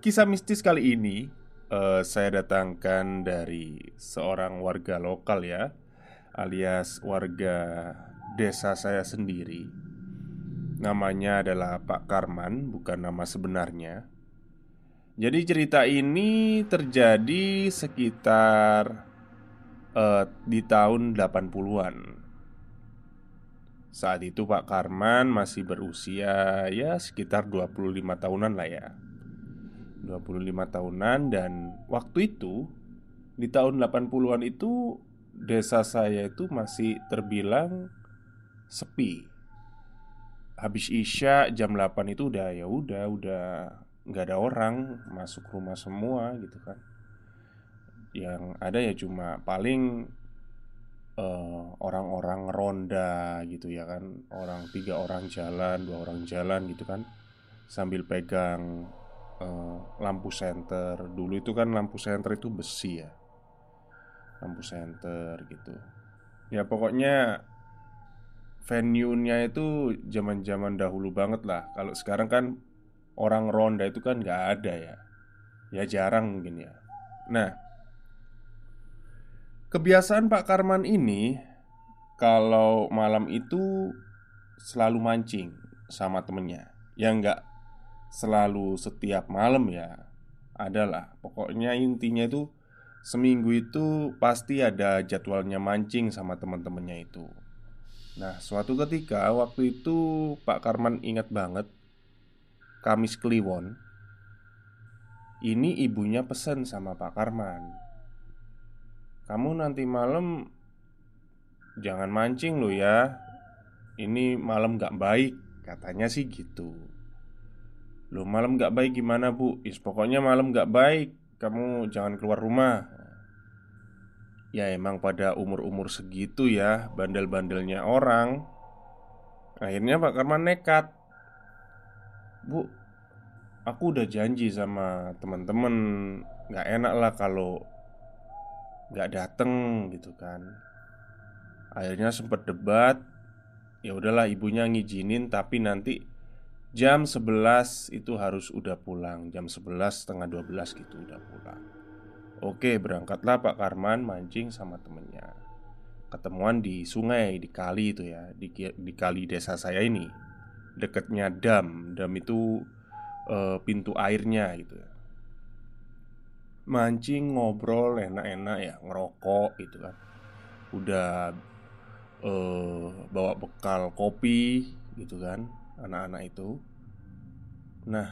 Kisah mistis kali ini uh, saya datangkan dari seorang warga lokal ya Alias warga desa saya sendiri. Namanya adalah Pak Karman, bukan nama sebenarnya. Jadi cerita ini terjadi sekitar uh, di tahun 80-an Saat itu Pak Karman masih berusia ya sekitar 25 tahunan lah ya 25 tahunan dan waktu itu di tahun 80-an itu desa saya itu masih terbilang sepi. Habis Isya jam 8 itu udah ya udah udah nggak ada orang masuk rumah semua gitu kan. Yang ada ya cuma paling eh, orang-orang ronda gitu ya kan orang tiga orang jalan dua orang jalan gitu kan sambil pegang uh, lampu senter. Dulu itu kan lampu senter itu besi ya. Lampu senter gitu. Ya pokoknya venue-nya itu zaman-zaman dahulu banget lah. Kalau sekarang kan orang ronda itu kan nggak ada ya. Ya jarang mungkin ya. Nah kebiasaan Pak Karman ini kalau malam itu selalu mancing sama temennya. Yang nggak selalu setiap malam ya Adalah. Pokoknya intinya itu Seminggu itu pasti ada jadwalnya mancing sama teman-temannya itu. Nah suatu ketika waktu itu Pak Karman ingat banget Kamis Kliwon Ini ibunya pesen sama Pak Karman Kamu nanti malam Jangan mancing lo ya Ini malam gak baik Katanya sih gitu Loh malam gak baik gimana bu? Is pokoknya malam gak baik. Kamu jangan keluar rumah. Ya emang pada umur-umur segitu ya Bandel-bandelnya orang. Akhirnya Pak Karman nekat. Bu Aku udah janji sama teman-teman Gak enak lah kalau Gak dateng gitu kan. Akhirnya sempat debat. Ya udahlah ibunya ngizinin tapi nanti Jam 11 itu harus udah pulang. Jam 11 setengah 12 gitu udah pulang. Oke berangkatlah Pak Karman mancing sama temennya. Ketemuan di sungai, di kali itu ya Di, di kali desa saya ini. Deketnya dam. Dam itu e, pintu airnya gitu ya. Mancing ngobrol enak-enak ya ngerokok gitu kan. Udah uh, bawa bekal kopi gitu kan anak-anak itu. Nah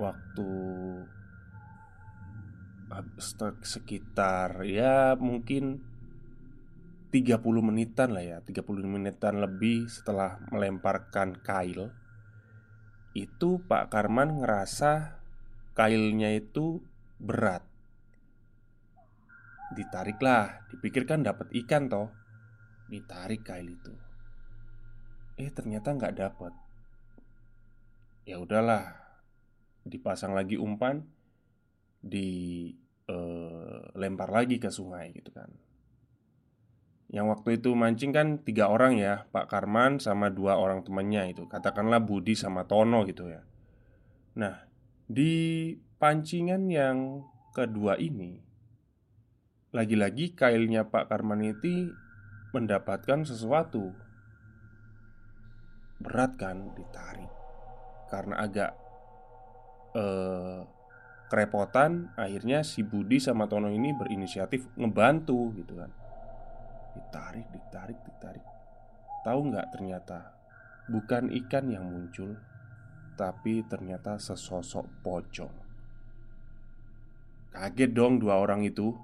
waktu sekitar ya mungkin 30 menitan lah ya 30 menitan lebih setelah melemparkan kail Itu Pak Karman ngerasa kailnya itu berat. Ditariklah, dipikirkan dapat ikan toh Ditarik kail itu Eh ternyata nggak dapat Ya udahlah Dipasang lagi umpan Dilempar eh, lagi ke sungai gitu kan. Yang waktu itu mancing kan tiga orang ya Pak Karman sama dua orang temannya itu. Katakanlah Budi sama Tono gitu ya. Nah di pancingan yang kedua ini lagi-lagi kailnya Pak Karmaniti mendapatkan sesuatu Berat kan ditarik. Karena agak eh, kerepotan Akhirnya si Budi sama Tono ini berinisiatif ngebantu gitu kan. Ditarik, ditarik, ditarik. Tahu nggak ternyata Bukan ikan yang muncul Tapi ternyata sesosok pocong. Kaget dong dua orang itu.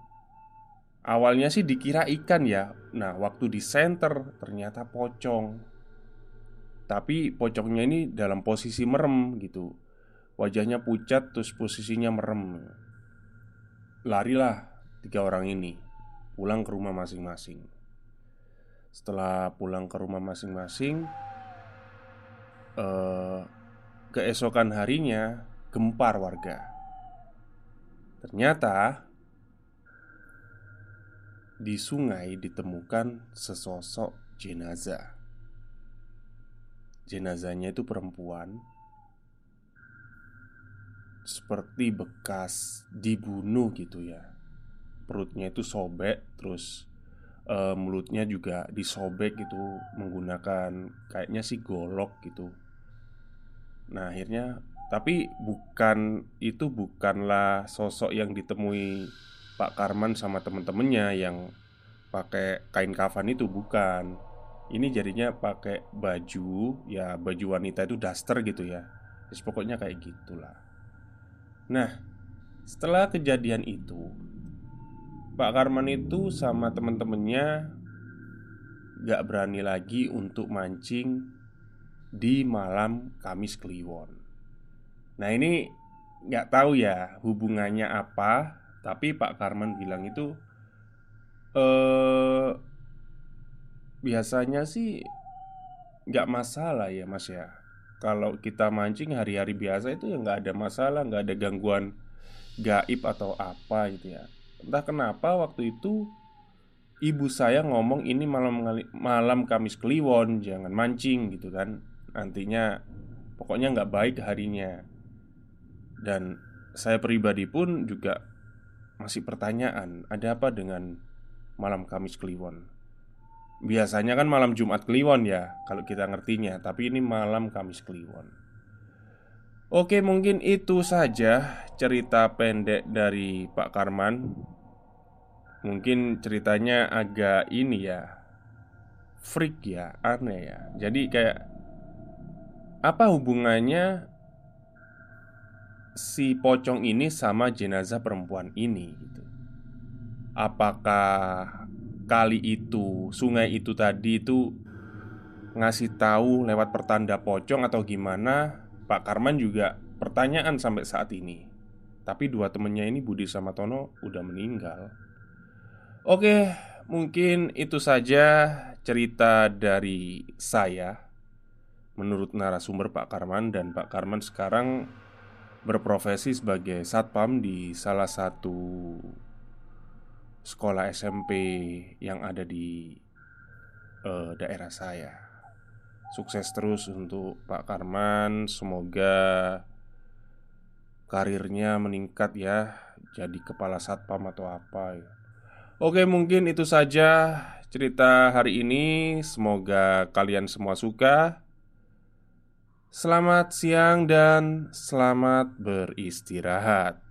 Awalnya sih dikira ikan ya. Nah waktu di center ternyata pocong Tapi pocongnya ini dalam posisi merem gitu. Wajahnya pucat terus posisinya merem. Larilah tiga orang ini Pulang ke rumah masing-masing. Setelah pulang ke rumah masing-masing eh, Keesokan harinya Gempar warga. Ternyata di sungai ditemukan sesosok jenazah. Jenazahnya itu perempuan, seperti bekas dibunuh gitu ya. Perutnya itu sobek, terus e, mulutnya juga disobek gitu menggunakan kayaknya sih golok gitu. Nah akhirnya tapi bukan itu bukanlah sosok yang ditemui Pak Karman sama temen-temennya yang pakai kain kafan itu bukan. Ini jadinya pakai baju, ya baju wanita itu daster gitu ya. Jadi pokoknya kayak gitulah. Nah, setelah kejadian itu, Pak Karman itu sama temen-temennya gak berani lagi untuk mancing di malam Kamis Kliwon. Nah ini nggak tahu ya hubungannya apa tapi Pak Karman bilang itu eh biasanya sih nggak masalah ya Mas ya. Kalau kita mancing hari-hari biasa itu ya nggak ada masalah, nggak ada gangguan gaib atau apa gitu ya. Entah kenapa waktu itu ibu saya ngomong ini malam malam Kamis Kliwon, jangan mancing gitu kan. Nantinya pokoknya nggak baik harinya. Dan saya pribadi pun juga masih pertanyaan, ada apa dengan malam Kamis Kliwon? Biasanya kan malam Jumat Kliwon ya, kalau kita ngertinya, tapi ini malam Kamis Kliwon. Oke, mungkin itu saja cerita pendek dari Pak Karman. Mungkin ceritanya agak ini ya, freak ya, aneh ya. Jadi kayak apa hubungannya si pocong ini sama jenazah perempuan ini gitu. Apakah kali itu, sungai itu tadi itu ngasih tahu lewat pertanda pocong atau gimana? Pak Karman juga pertanyaan sampai saat ini. Tapi dua temennya ini Budi sama Tono udah meninggal. Oke, mungkin itu saja cerita dari saya menurut narasumber Pak Karman dan Pak Karman sekarang berprofesi sebagai satpam di salah satu sekolah SMP yang ada di uh, daerah saya. Sukses terus untuk Pak Karman, semoga karirnya meningkat ya, jadi kepala satpam atau apa ya. Oke, mungkin itu saja cerita hari ini. Semoga kalian semua suka. Selamat siang dan selamat beristirahat.